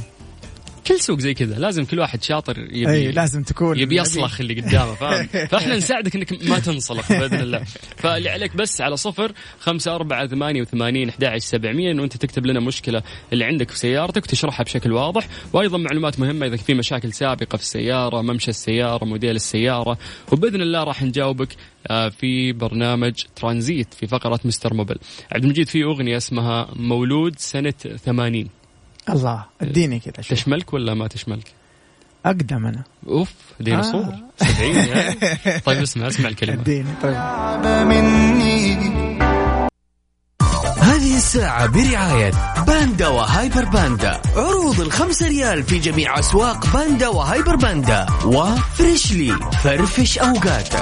كل سوق زي كذا لازم كل واحد شاطر يبي اي لازم تكون يبي يصلخ اللي قدامه فاهم؟ (laughs) فإحنا نساعدك إنك ما تنصلخ بإذن الله. فاللي عليك بس على صفر خمسة أربعة ثمانية وثمانين أحد سبعمية إنه أنت تكتب لنا مشكلة اللي عندك في سيارتك وتشرحها بشكل واضح. وأيضا معلومات مهمة إذا في مشاكل سابقة في السيارة ممشى السيارة موديل السيارة. وبإذن الله راح نجاوبك آه، في برنامج ترانزيت في فقرة Mister Mobil. عبد المجيد في أغنية اسمها مولود سنة 80 الله اديني كذا تشملك ولا ما تشملك؟ أقدم أنا. أوف ديناصور آه. 70 يعني. (laughs) طيب اسمع اسمع الكلمات اديني طيب. هذه الساعة برعاية باندا وهايبر باندا. عروض الخمسة ريال في جميع أسواق باندا وهايبر باندا. و Freshly فرفش أوقاتك.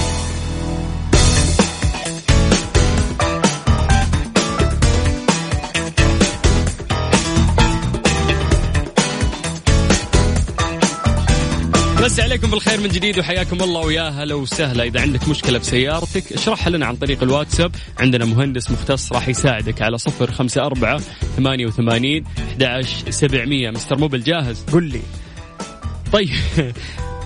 نمسي عليكم بالخير من جديد وحياكم الله ويا هلا وسهلا. إذا عندك مشكلة في سيارتك اشرحها لنا عن طريق الواتساب. عندنا مهندس مختص راح يساعدك على صفر خمسة أربعة ثمانية وثمانين سبعمية. Mister Mobil جاهز؟ قل لي. طيب. (laughs)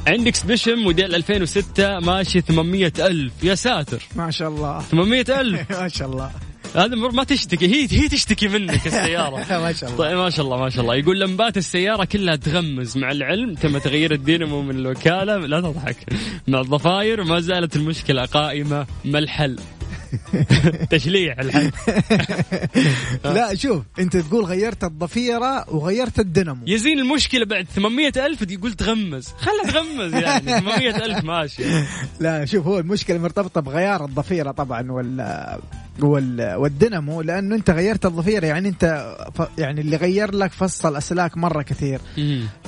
عندك Expedition موديل 2006 ماشي 800 ألف. يا ساتر. ما شاء الله. 800 ألف. (laughs) ما شاء الله. هذا ما تشتكي. هي هي تشتكي منك (laughs) السيارة. (laughs) ما شاء الله. طيب ما شاء الله ما شاء الله. يقول لمبات السيارة كلها تغمز مع العلم. تم تغيير الدينامو من الوكالة. لا تضحك. مع الضفاير وما زالت المشكلة قائمة. ما الحل؟ (laughs) تشليع الحل (laughs) لا شوف انت تقول غيرت الضفيرة وغيرت الدينامو. يزين المشكلة بعد 800 ألف يقول تغمز. خلها تغمز يعني 800 ألف ماشي. (laughs) لا شوف هو المشكلة مرتبطة بغيار الضفيرة طبعا وال وال والدينامو لأنه انت غيرت الضفيرة يعني انت ف يعني اللي غير لك فصل اسلاك مرة كثير.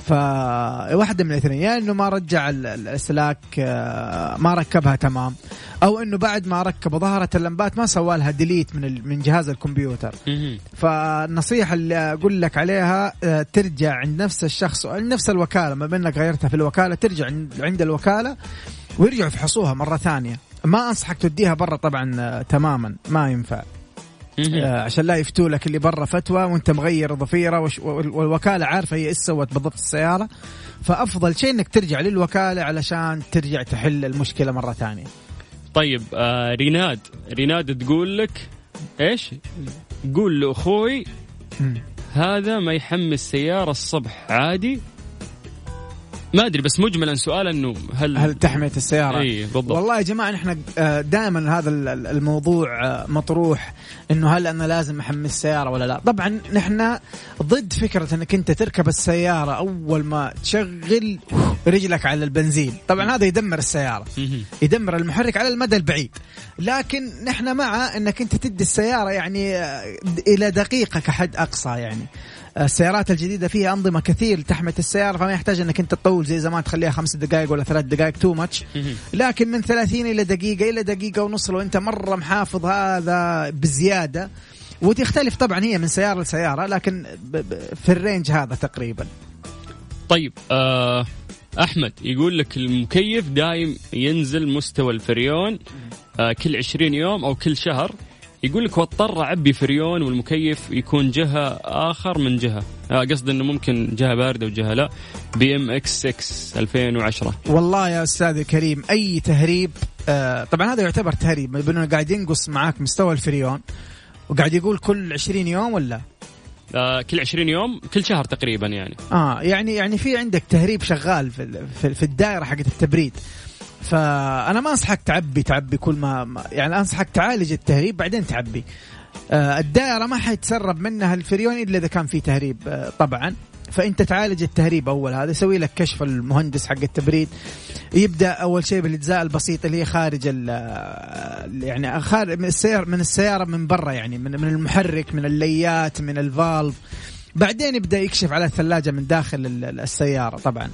فواحده من الاثنين يا إنه ما رجع ال- الأسلاك آه، ما ركبها تمام. أو إنه بعد ما ركب ظهرت اللمبات ما سوى لها ديليت من من جهاز الكمبيوتر. فالنصيحة اللي أقول لك عليها آه، ترجع عند نفس الشخص عند نفس الوكالة ما بينك غيرتها في الوكالة ترجع عند الوكالة ويرجعوا يفحصوها مرة ثانية. ما أنصحك تديها برا طبعا آه، تماما ما ينفع. آه، عشان لا يفتوا لك اللي برا فتوى وأنت مغير ضفيره والوكالة عارفة هي إيش سوت بالضبط السيارة. فأفضل شيء إنك ترجع للوكالة علشان ترجع تحل المشكلة مرة ثانية. طيب آه ريناد. ريناد تقول لك إيش؟ قول لأخوي هذا ما يحمس سيارة الصبح. عادي؟ ما أدري بس مجملا سؤال إنه هل هل تحمية السيارة؟ اي بالضبط. والله يا جماعة نحن دائما هذا ال- ال- الموضوع آه، مطروح إنه هل أنا لازم احمل السيارة ولا لا؟ طبعا نحن ضد فكرة إنك أنت تركب السيارة أول ما تشغل رجلك على البنزين. طبعا هذا يدمر السيارة. يدمر المحرك على المدى البعيد. لكن نحن مع إنك أنت تدي السيارة يعني آه، إلى دقيقة كحد أقصى يعني. السيارات الجديدة فيها أنظمة كثير تحمية السيارة فما يحتاج أنك أنت تطول زي زمان تخليها خمس دقائق ولا ثلاث دقائق تو ماتش. لكن من 30 إلى دقيقة إلى دقيقة ونص لو أنت مرة محافظ هذا بزيادة. وتختلف طبعا هي من سيارة لسيارة لكن في ال range هذا تقريبا. طيب آه أحمد يقول لك المكيف دايم ينزل مستوى الفريون آه كل 20 يوم أو كل شهر. يقول لك واضطر أعبي فريون والمكيف يكون جهة أحر من جهة. آه قصد إنه ممكن جهة باردة وجهة لا. BM X 6 2010 والله يا أستاذ الكريم أي تهريب آه طبعا هذا يعتبر تهريب بأنه قاعد ينقص معاك مستوى الفريون. وقاعد يقول كل 20 يوم ولا؟ آه كل 20 يوم كل شهر تقريبا يعني. آه يعني يعني في عندك تهريب شغال في في, في الدائرة حقت التبريد. فأنا ما أنصحك تعبي تعبي كل ما يعني أنصحك تعالج التهريب بعدين تعبي. آه الدائرة ما حيتسرب منها الفريون إلا إذا كان في تهريب آه طبعا. فانت تعالج التهريب أول هذا يسوي لك كشف المهندس حق التبريد. يبدأ أول شيء بالإجزاء البسيطه اللي هي خارج ال يعني خارج من السيارة من السيارة من برا يعني من من المحرك من الليات من ال valve. بعدين يبدأ يكشف على الثلاجة من داخل ال- ال- السيارة طبعا.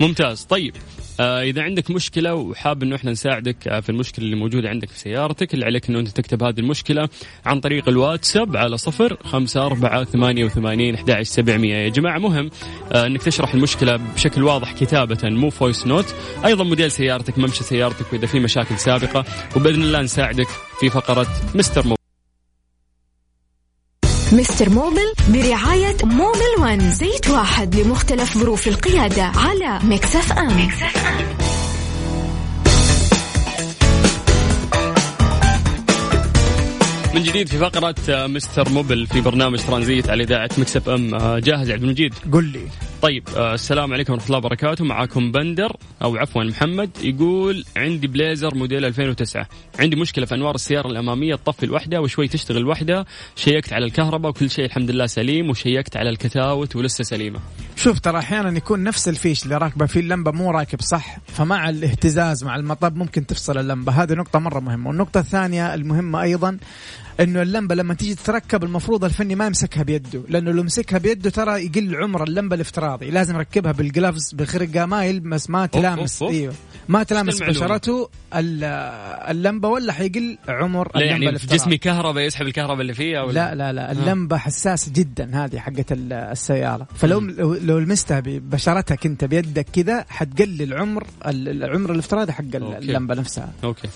ممتاز. طيب. آه إذا عندك مشكلة وحاب إنه إحنا نساعدك آه، في المشكلة اللي موجودة عندك في سيارتك اللي عليك إنه أنت تكتب هذه المشكلة عن طريق الواتساب على صفر خمسة أربعة ثمانية وثمانين أحد سبعمية. يا جماعة مهم آه إنك تشرح المشكلة بشكل واضح كتابة مو voice note أيضا موديل سيارتك ممشى سيارتك وإذا في مشاكل سابقة وبإذن الله نساعدك في فقرة مستر مو Mister Mobil برعاية Mobil One زيت واحد لمختلف ظروف القيادة على Mix FM, Mix FM. من جديد في فقرة Mister Mobil في برنامج ترانزيت على إذاعة Mix FM. آه، جاهز عبد المجيد. قل لي. طيب آه، السلام عليكم ورحمة الله وبركاته. معاكم بندر أو عفوا محمد يقول عندي بليزر موديل 2009 عندي مشكلة في أنوار السيارة الأمامية تطفي الوحدة وشوي تشتغل الوحدة. شيكت على الكهرباء وكل شيء الحمد لله سليم وشيكت على ال cutout ولسه سليمة. شوف ترى أحيانا يكون نفس الفيش اللي راكبة فيه اللمبة مو راكب صح فمع الاهتزاز مع المطب ممكن تفصل اللمبة. هذه نقطة مرة مهمة. والنقطة الثانية المهمة أيضا إنه اللمبة لما تيجي تتركب المفروض الفني ما يمسكها بيده لأنه لو مسكها بيده ترى يقل عمر اللمبة الافتراضي. لازم يركبها بال gloves بخرقة ما يلمس ما تلامس إيوه. ما تلامس بشرته اللمبة ولا حيقل عمر لا اللمبة يعني في جسمي كهرباء يسحب الكهرباء اللي فيها ولا؟ لا لا لا. اللمبة حساسه جدا هذه حقت السيارة. فلو لو لمستها ببشرتك انت بيدك كذا حتقلل عمر العمر الافتراضي حق اللمبة نفسها. أوكي.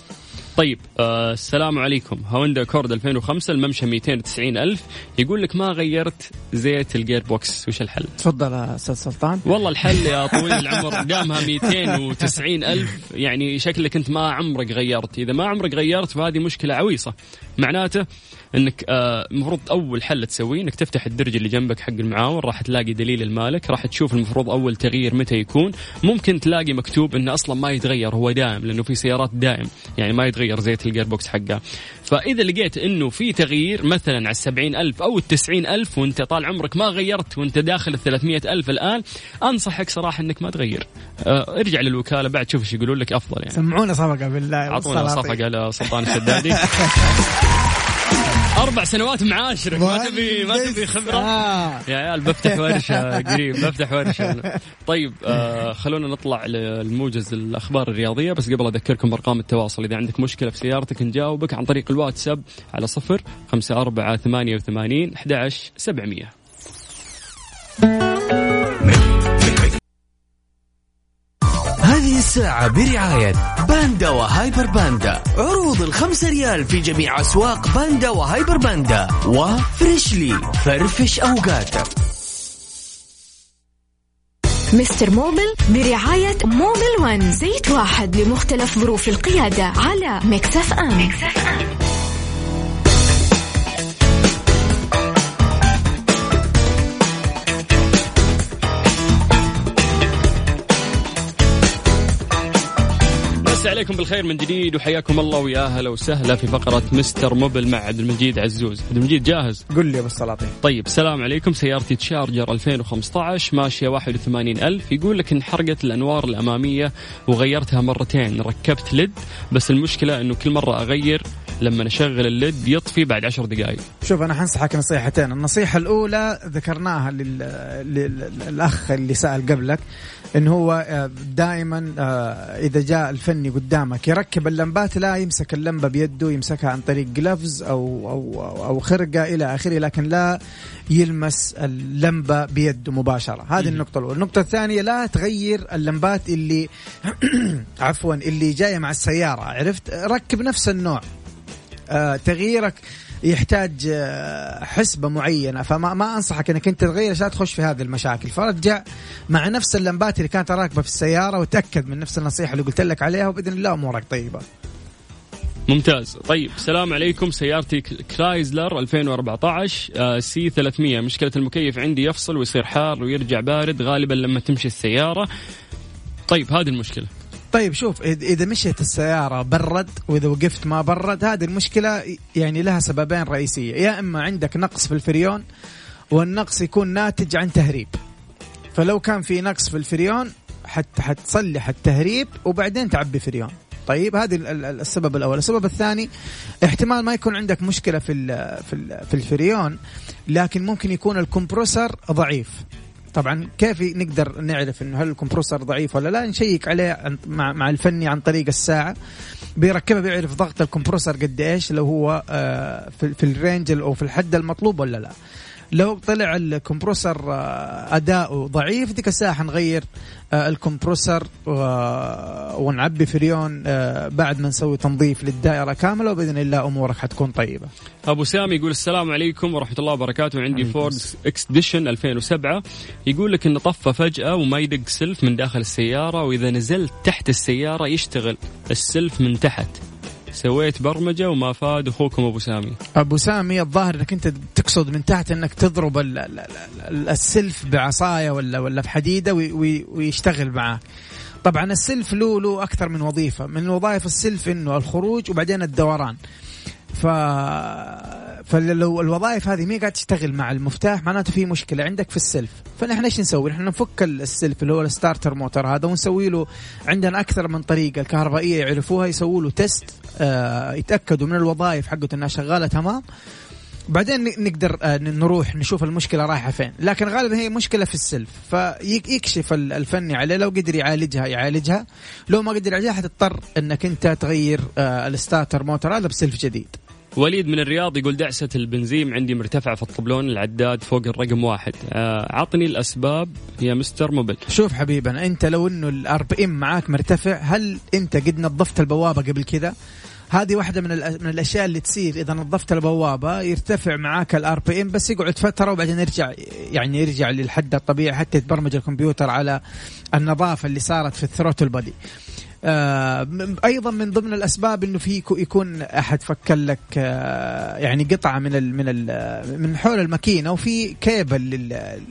طيب آه السلام عليكم. Honda Accord 2005 الممشى 290 ألف. يقول لك ما غيرت زيت ال gear box. وش الحل؟ تفضل أستاذ سلطان. والله الحل يا طويل العمر دامها 290 ألف. يعني شكلك أنت ما عمرك غيرت. إذا ما عمرك غيرت فهذه مشكلة عويصة. معناته إنك آه، المفروض أول حل تسويه إنك تفتح الدرج اللي جنبك حق المعاون راح تلاقي دليل المالك راح تشوف المفروض أول تغيير متى يكون. ممكن تلاقي مكتوب إنه أصلا ما يتغير هو دائم لأنه في سيارات دائم يعني ما يتغير زيت ال gear box حقها. فإذا لقيت إنه في تغيير مثلا على السبعين ألف أو التسعين ألف وأنت طال عمرك ما غيرت وأنت داخل الثلاثمية ألف الآن أنصحك صراحة إنك ما تغير. آه ارجع للوكالة بعد شوف إيش يقولون لك أفضل يعني. سمعونا صفقة بالله أعطونا صفقة لسلطان الشدادي. (laughs) أربع سنوات معاشرك. ما تبي ما تبي خبرة؟ آه. يا عيال بفتح ورشة قريب بفتح ورشة. طيب آه خلونا نطلع للموجز الأخبار الرياضية. بس قبل أذكركم بأرقام التواصل. إذا عندك مشكلة في سيارتك نجاوبك عن طريق الواتساب على صفر خمسة أربعة ثمانية وثمانين أحد سبعمية. هذه الساعة برعاية باندا وهايبر باندا. عروض الخمسة ريال في جميع أسواق باندا وهايبر باندا. و Freshly فرفش أوقاتك. Mister Mobil برعاية Mobil One زيت واحد لمختلف ظروف القيادة على Mix FM, Mix FM. مسي عليكم بالخير من جديد وحياكم الله ويا أهلا وسهلا في فقرة مستر موبل مع عبد المجيد عزوز، عبد المجيد جاهز؟ قل لي أبو السلاطين. طيب السلام عليكم سيارتي تشارجر 2015 ماشية 81000 يقول لك انحرقت الأنوار الأمامية وغيرتها مرتين، ركبت LED بس المشكلة إنه كل مرة أغير لما نشغل ال LED يطفي بعد عشر دقائق شوف أنا حنصحك نصيحتين. النصيحة الأولى ذكرناها للأخ اللي سأل قبلك إن هو آه، دائما آه، إذا جاء الفني قدامك يركب اللمبات لا يمسك اللمبة بيده يمسكها عن طريق جلافز أو أو أو خرقة إلى آخره لكن لا يلمس اللمبة بيده مباشرة. هذه النقطة الأولى. النقطة الثانية لا تغير اللمبات اللي (clears throat) عفوا اللي جاية مع السيارة عرفت؟ ركب نفس النوع. تغييرك يحتاج آه، حسبة معينة. فما ما أنصحك إنك أنت تغير عشان تخش في هذه المشاكل. فرجع مع نفس اللمبات اللي كانت راكبة في السيارة وتأكد من نفس النصيحة اللي قلت لك عليها وبإذن الله أمورك طيبة. ممتاز. طيب السلام عليكم. سيارتي كرايزلر 2014 آه C 300 مشكلة المكيف عندي يفصل ويصير حار ويرجع بارد غالبا لما تمشي السيارة. طيب هذه المشكلة. طيب شوف إذا مشيت السيارة برد وإذا وقفت ما برد هذه المشكلة يعني لها سببين رئيسية. يا إما عندك نقص في الفريون والنقص يكون ناتج عن تهريب. فلو كان في نقص في الفريون حتى حتصلح التهريب وبعدين تعبي فريون. طيب هذه السبب الأول. السبب الثاني احتمال ما يكون عندك مشكلة في في في الفريون لكن ممكن يكون ال compressor ضعيف. طبعا كيف نقدر نعرف إنه هل ال compressor ضعيف ولا لا؟ نشيك عليه مع مع الفني عن طريق الساعة. بيركبها بيعرف ضغط ال compressor قد إيش لو هو آه، في, في ال range أو في الحد المطلوب ولا لا. لو طلع ال compressor آه، اداؤه ضعيف ديك الساعة حنغير آه، ال compressor ونعبي فريون آه، بعد ما نسوي تنظيف للدائرة كاملة وبإذن الله أمورك حتكون طيبة. أبو سامي يقول السلام عليكم ورحمة الله وبركاته عندي فورد اكسبيديشن 2007 يقول لك انه طفى فجأة وما يدق سلف من داخل السيارة وإذا نزلت تحت السيارة يشتغل السلف من تحت. سويت برمجة وما فاد أخوكم أبو سامي. أبو سامي الظاهر إنك أنت تقصد من تحت إنك تضرب السلف بعصاية ولا ولا بحديدة ويشتغل معاك طبعا السلف له له أكثر من وظيفة من وظائف السلف إنه الخروج وبعدين الدوران. ف فلو الوظائف هذه ما قاعد تشتغل مع المفتاح معناته في مشكلة عندك في السلف. فنحن إيش نسوي؟ نحن نفك السلف اللي هو ال starter motor هذا ونسوي له عندنا أكثر من طريقة. الكهربائية يعرفوها يسووا له test آه يتأكدوا من الوظائف حقته إنها شغالة تمام. بعدين نقدر آه، نروح نشوف المشكلة رايحة فين. لكن غالبا هي مشكلة في السلف. فيكشف الفني عليه. لو قدر يعالجها يعالجها. لو ما قدر يعالجها حتضطر إنك أنت تغير آه، ال starter motor هذا بسلف جديد. وليد من الرياض يقول دعسة البنزين عندي مرتفعة في الطبلون العداد فوق الرقم واحد. آه، عطني الأسباب يا مستر موبل شوف حبيبنا أنت لو أنه ال RPM معاك مرتفع هل أنت قد نظفت البوابة قبل كذا؟ هذه واحدة من, من الأشياء اللي تصير إذا نظفت البوابة يرتفع معاك ال RPM بس يقعد فترة وبعدين يرجع يعني يرجع للحد الطبيعي حتى يتبرمج الكمبيوتر على النظافة اللي صارت في ال throttle body أيضا من ضمن الأسباب إنه في يكون أحد فك لك آه يعني قطعة من ال من ال من حول الماكينة وفي كيبل لل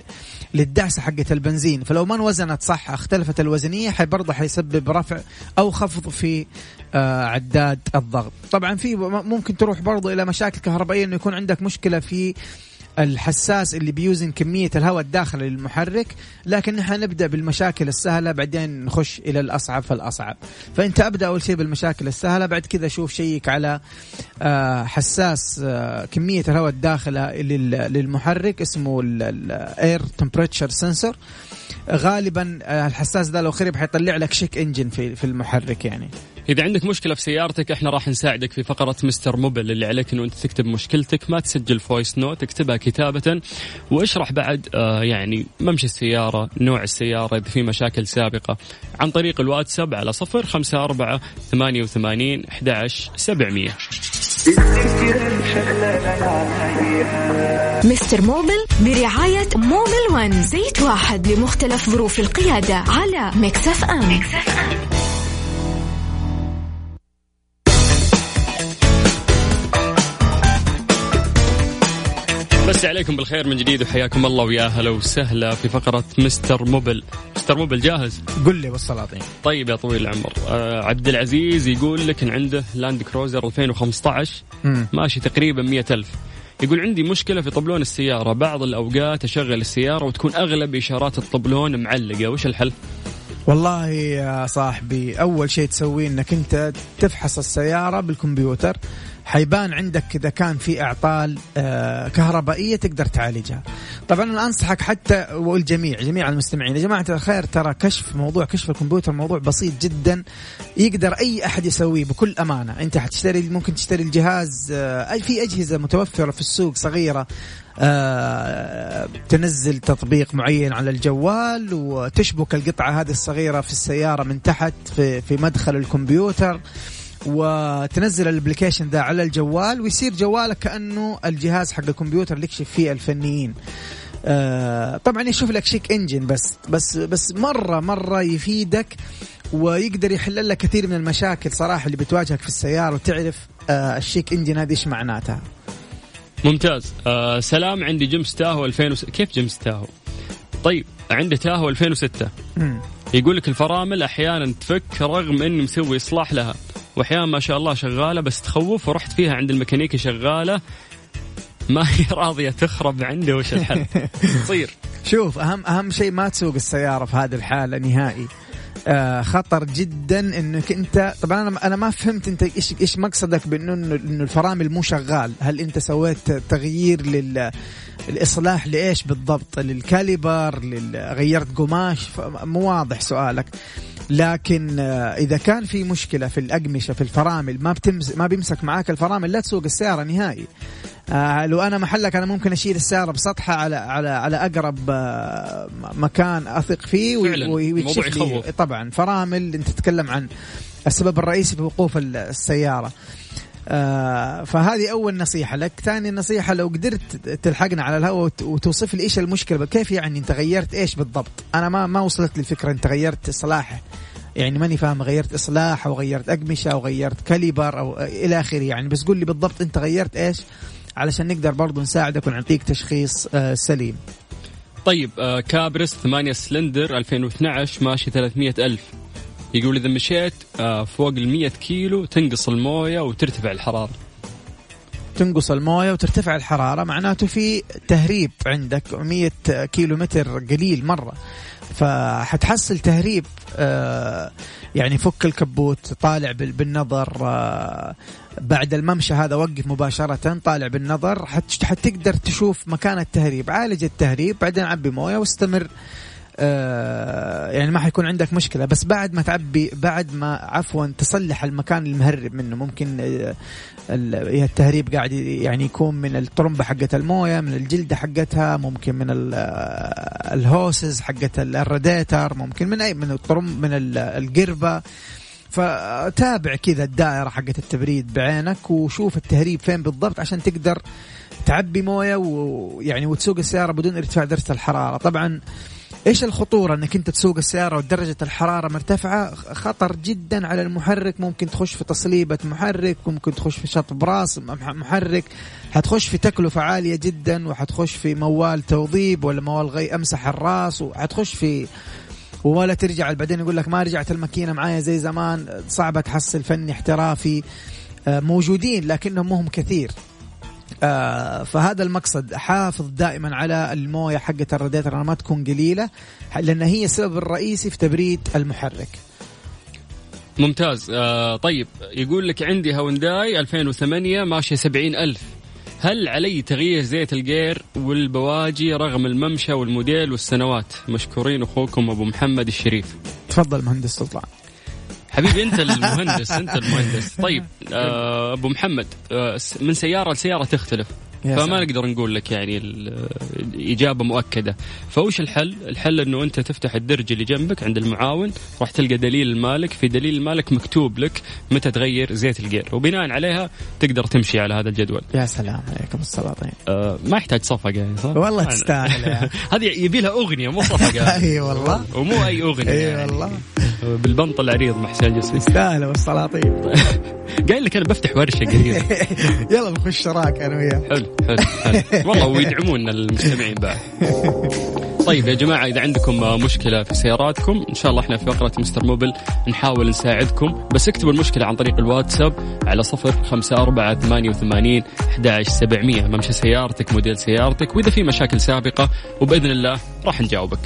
للدعسه حقت البنزين. فلو ما انوزنت صح اختلفت الوزنية برضه حيسبب رفع أو خفض في آه عداد الضغط. طبعا في ممكن تروح برضه إلى مشاكل كهربائية إنه يكون عندك مشكلة في الحساس اللي بيوزن كمية الهواء الداخلي للمحرك لكن نحن نبدأ بالمشاكل السهلة بعدين نخش إلى الأصعب فالأصعب. فأنت أبدأ أول شيء بالمشاكل السهلة بعد كذا شوف شيك على آه، حساس آه، كمية الهواء الداخلة للمحرك اسمه ال air temperature sensor غالبا آه، الحساس ده لو خرب حيطلع لك check engine في المحرك يعني. إذا عندك مشكلة في سيارتك إحنا راح نساعدك في فقرة مستر موبل اللي عليك إنه أنت تكتب مشكلتك. ما تسجل voice note تكتبها كتابة. واشرح بعد آه يعني ممشي السيارة نوع السيارة إذا في مشاكل سابقة. عن طريق الواتساب على صفر خمسة أربعة ثمانية وثمانين أحد سبعمية. مستر موبل برعاية موبل ون زيت واحد لمختلف ظروف القيادة على Mix FM, Mix FM. مسي عليكم بالخير من جديد وحياكم الله ويا هلا وسهلا في فقرة مستر موبل. مستر موبل جاهز؟ قل لي أبو السلاطين. طيب يا طويل العمر آه عبد العزيز يقول لك إن عنده لاند كروزر 2015 مم. ماشي تقريبا مئة ألف. يقول عندي مشكلة في طبلون السيارة. بعض الأوقات أشغل السيارة وتكون أغلب إشارات الطبلون معلقة. وش الحل؟ والله يا صاحبي أول شيء تسويه أنك أنت تفحص السيارة بالكمبيوتر حيبان عندك إذا كان في إعطال آه كهربائية تقدر تعالجها. طبعا أنا أنصحك حتى والجميع جميع المستمعين يا جماعة الخير ترى كشف موضوع كشف الكمبيوتر موضوع بسيط جدا يقدر أي أحد يسويه بكل أمانة، أنت حتشتري ممكن تشتري الجهاز آه في أجهزة متوفرة في السوق صغيرة آه تنزل تطبيق معين على الجوال وتشبك القطعة هذه الصغيرة في السيارة من تحت في في مدخل الكمبيوتر وتنزل ال application ذا على الجوال ويصير جوالك كأنه الجهاز حق الكمبيوتر اللي يكشف فيه الفنيين. آه طبعا يشوف لك check engine بس بس بس مرة مرة يفيدك ويقدر يحل لك كثير من المشاكل صراحة اللي بتواجهك في السيارة وتعرف آه الشيك انجن هذه إيش معناتها. ممتاز. آه سلام عندي جيمس تاهو 2000 كيف جيمس تاهو؟ طيب عنده تاهو 2006 مم. يقول لك الفرامل أحيانا تفك رغم إني مسوي إصلاح لها. وأحيانا ما شاء الله شغالة بس تخوف. ورحت فيها عند الميكانيكي شغالة. ما هي راضية تخرب عنده وش الحل؟ (laughs) تصير. شوف اهم أهم شيء ما تسوق السيارة في هذه الحالة نهائي. آه خطر جدا إنك انت طبعا أنا أنا ما فهمت أنت إيش إيش مقصدك بأنه انه الفرامل مو شغال؟ هل أنت سويت تغيير لل الاصلاح لإيش بالضبط؟ للكاليبر لل... غيرت قماش؟ مو واضح سؤالك. لكن آه، إذا كان في مشكلة في الأقمشة في الفرامل ما بتمس ما بيمسك معاك الفرامل لا تسوق السيارة نهائي. آه لو أنا محلك أنا ممكن أشيل السيارة بسطحها على على على أقرب آه مكان أثق فيه ويكشف لي طبعا. فرامل أنت تتكلم عن السبب الرئيسي في وقوف السيارة. فهذه أول نصيحة لك. ثاني نصيحة لو قدرت تلحقنا على الهواء وتوصف لي إيش المشكلة كيف يعني أنت غيرت إيش بالضبط؟ أنا ما ما وصلت لي الفكرة أنت غيرت اصلاح يعني ماني فاهم غيرت إصلاح أو غيرت أقمشة أو غيرت كاليبر أو إلى آخره. يعني بس قول لي بالضبط أنت غيرت إيش؟ علشان نقدر برضو نساعدك ونعطيك تشخيص آه سليم. طيب آه كابرس 8 سلندر 2012 ماشي 300 ألف. يقول إذا مشيت آه فوق ال 100 كيلو تنقص الموية وترتفع الحرارة. تنقص الموية وترتفع الحرارة معناته في تهريب عندك 100 كيلو متر قليل مرة. فحتحصل تهريب آه يعني فك الكبوت طالع بالنظر آه بعد الممشى هذا وقف مباشرة طالع بالنظر حتقدر تشوف مكان التهريب. عالج التهريب بعدين عبي موية واستمر. يعني ما حيكون عندك مشكلة. بس بعد ما تعبي بعد ما عفوا تصلح المكان المهرب منه. ممكن آه التهريب قاعد يعني يكون من الطرمبة حقت الموية من الجلدة حقتها ممكن من آه، الهوسز حقت الراديتر ممكن من أي من الطرم من القربة. فتابع كذا الدائرة حقت التبريد بعينك وشوف التهريب فين بالضبط عشان تقدر تعبي موية ويعني وتسوق السيارة بدون ارتفاع درجة الحرارة. طبعا إيش الخطورة إنك أنت تسوق السيارة ودرجة الحرارة مرتفعة؟ خطر جدا على المحرك. ممكن تخش في تصليبة محرك ممكن تخش في شطب راس محرك. حتخش في تكلفة عالية جدا وحتخش في موال توظيب ولا موال غي أمسح الراس وحتخش في ولا ترجع. بعدين يقول لك ما رجعت الماكينة معايا زي زمان. صعبه تحصل فني احترافي. آه، موجودين لكنهم مهم كثير. آه فهذا المقصد. حافظ دائما على الموية حقة الراديتر ما تكون قليلة لأن هي السبب الرئيسي في تبريد المحرك. ممتاز. آه طيب يقول لك عندي هونداي 2008 ماشية 70 ألف. هل علي تغيير زيت الجير والبواجي رغم الممشى والموديل والسنوات؟ مشكورين أخوكم أبو محمد الشريف. تفضل مهندس سلطان. حبيبي أنت المهندس أنت المهندس. طيب آه أبو محمد آه من سيارة لسيارة تختلف. فما نقدر نقول لك يعني الإجابة مؤكدة. فوش الحل؟ الحل إنه أنت تفتح الدرج اللي جنبك عند المعاون راح تلقى دليل المالك. في دليل المالك مكتوب لك متى تغير زيت الجير. وبناء عليها تقدر تمشي على هذا الجدول. يا سلام عليكم السلاطين. آه ما يحتاج صفقة يعني صح؟ والله تستاهل (laughs) هذه يبي لها أغنية مو صفقة. (laughs) إي والله. ومو أي أغنية إي يعني. والله. بالبنط العريض مع حسين جسمي يستاهل والسلاطين (laughs) قايل لك أنا بفتح ورشة قريب يلا نخش شراكه أنا وياك. حلو. حلو حلو. والله ويدعمونا المستمعين بعد. طيب يا جماعة إذا عندكم مشكلة في سياراتكم إن شاء الله إحنا في فقرة مستر موبل نحاول نساعدكم. بس اكتبوا المشكلة عن طريق الواتساب على صفر خمسة أربعة ثمانية وثمانين أحد سبعمية. ممشى سيارتك موديل سيارتك وإذا في مشاكل سابقة وبإذن الله راح نجاوبك.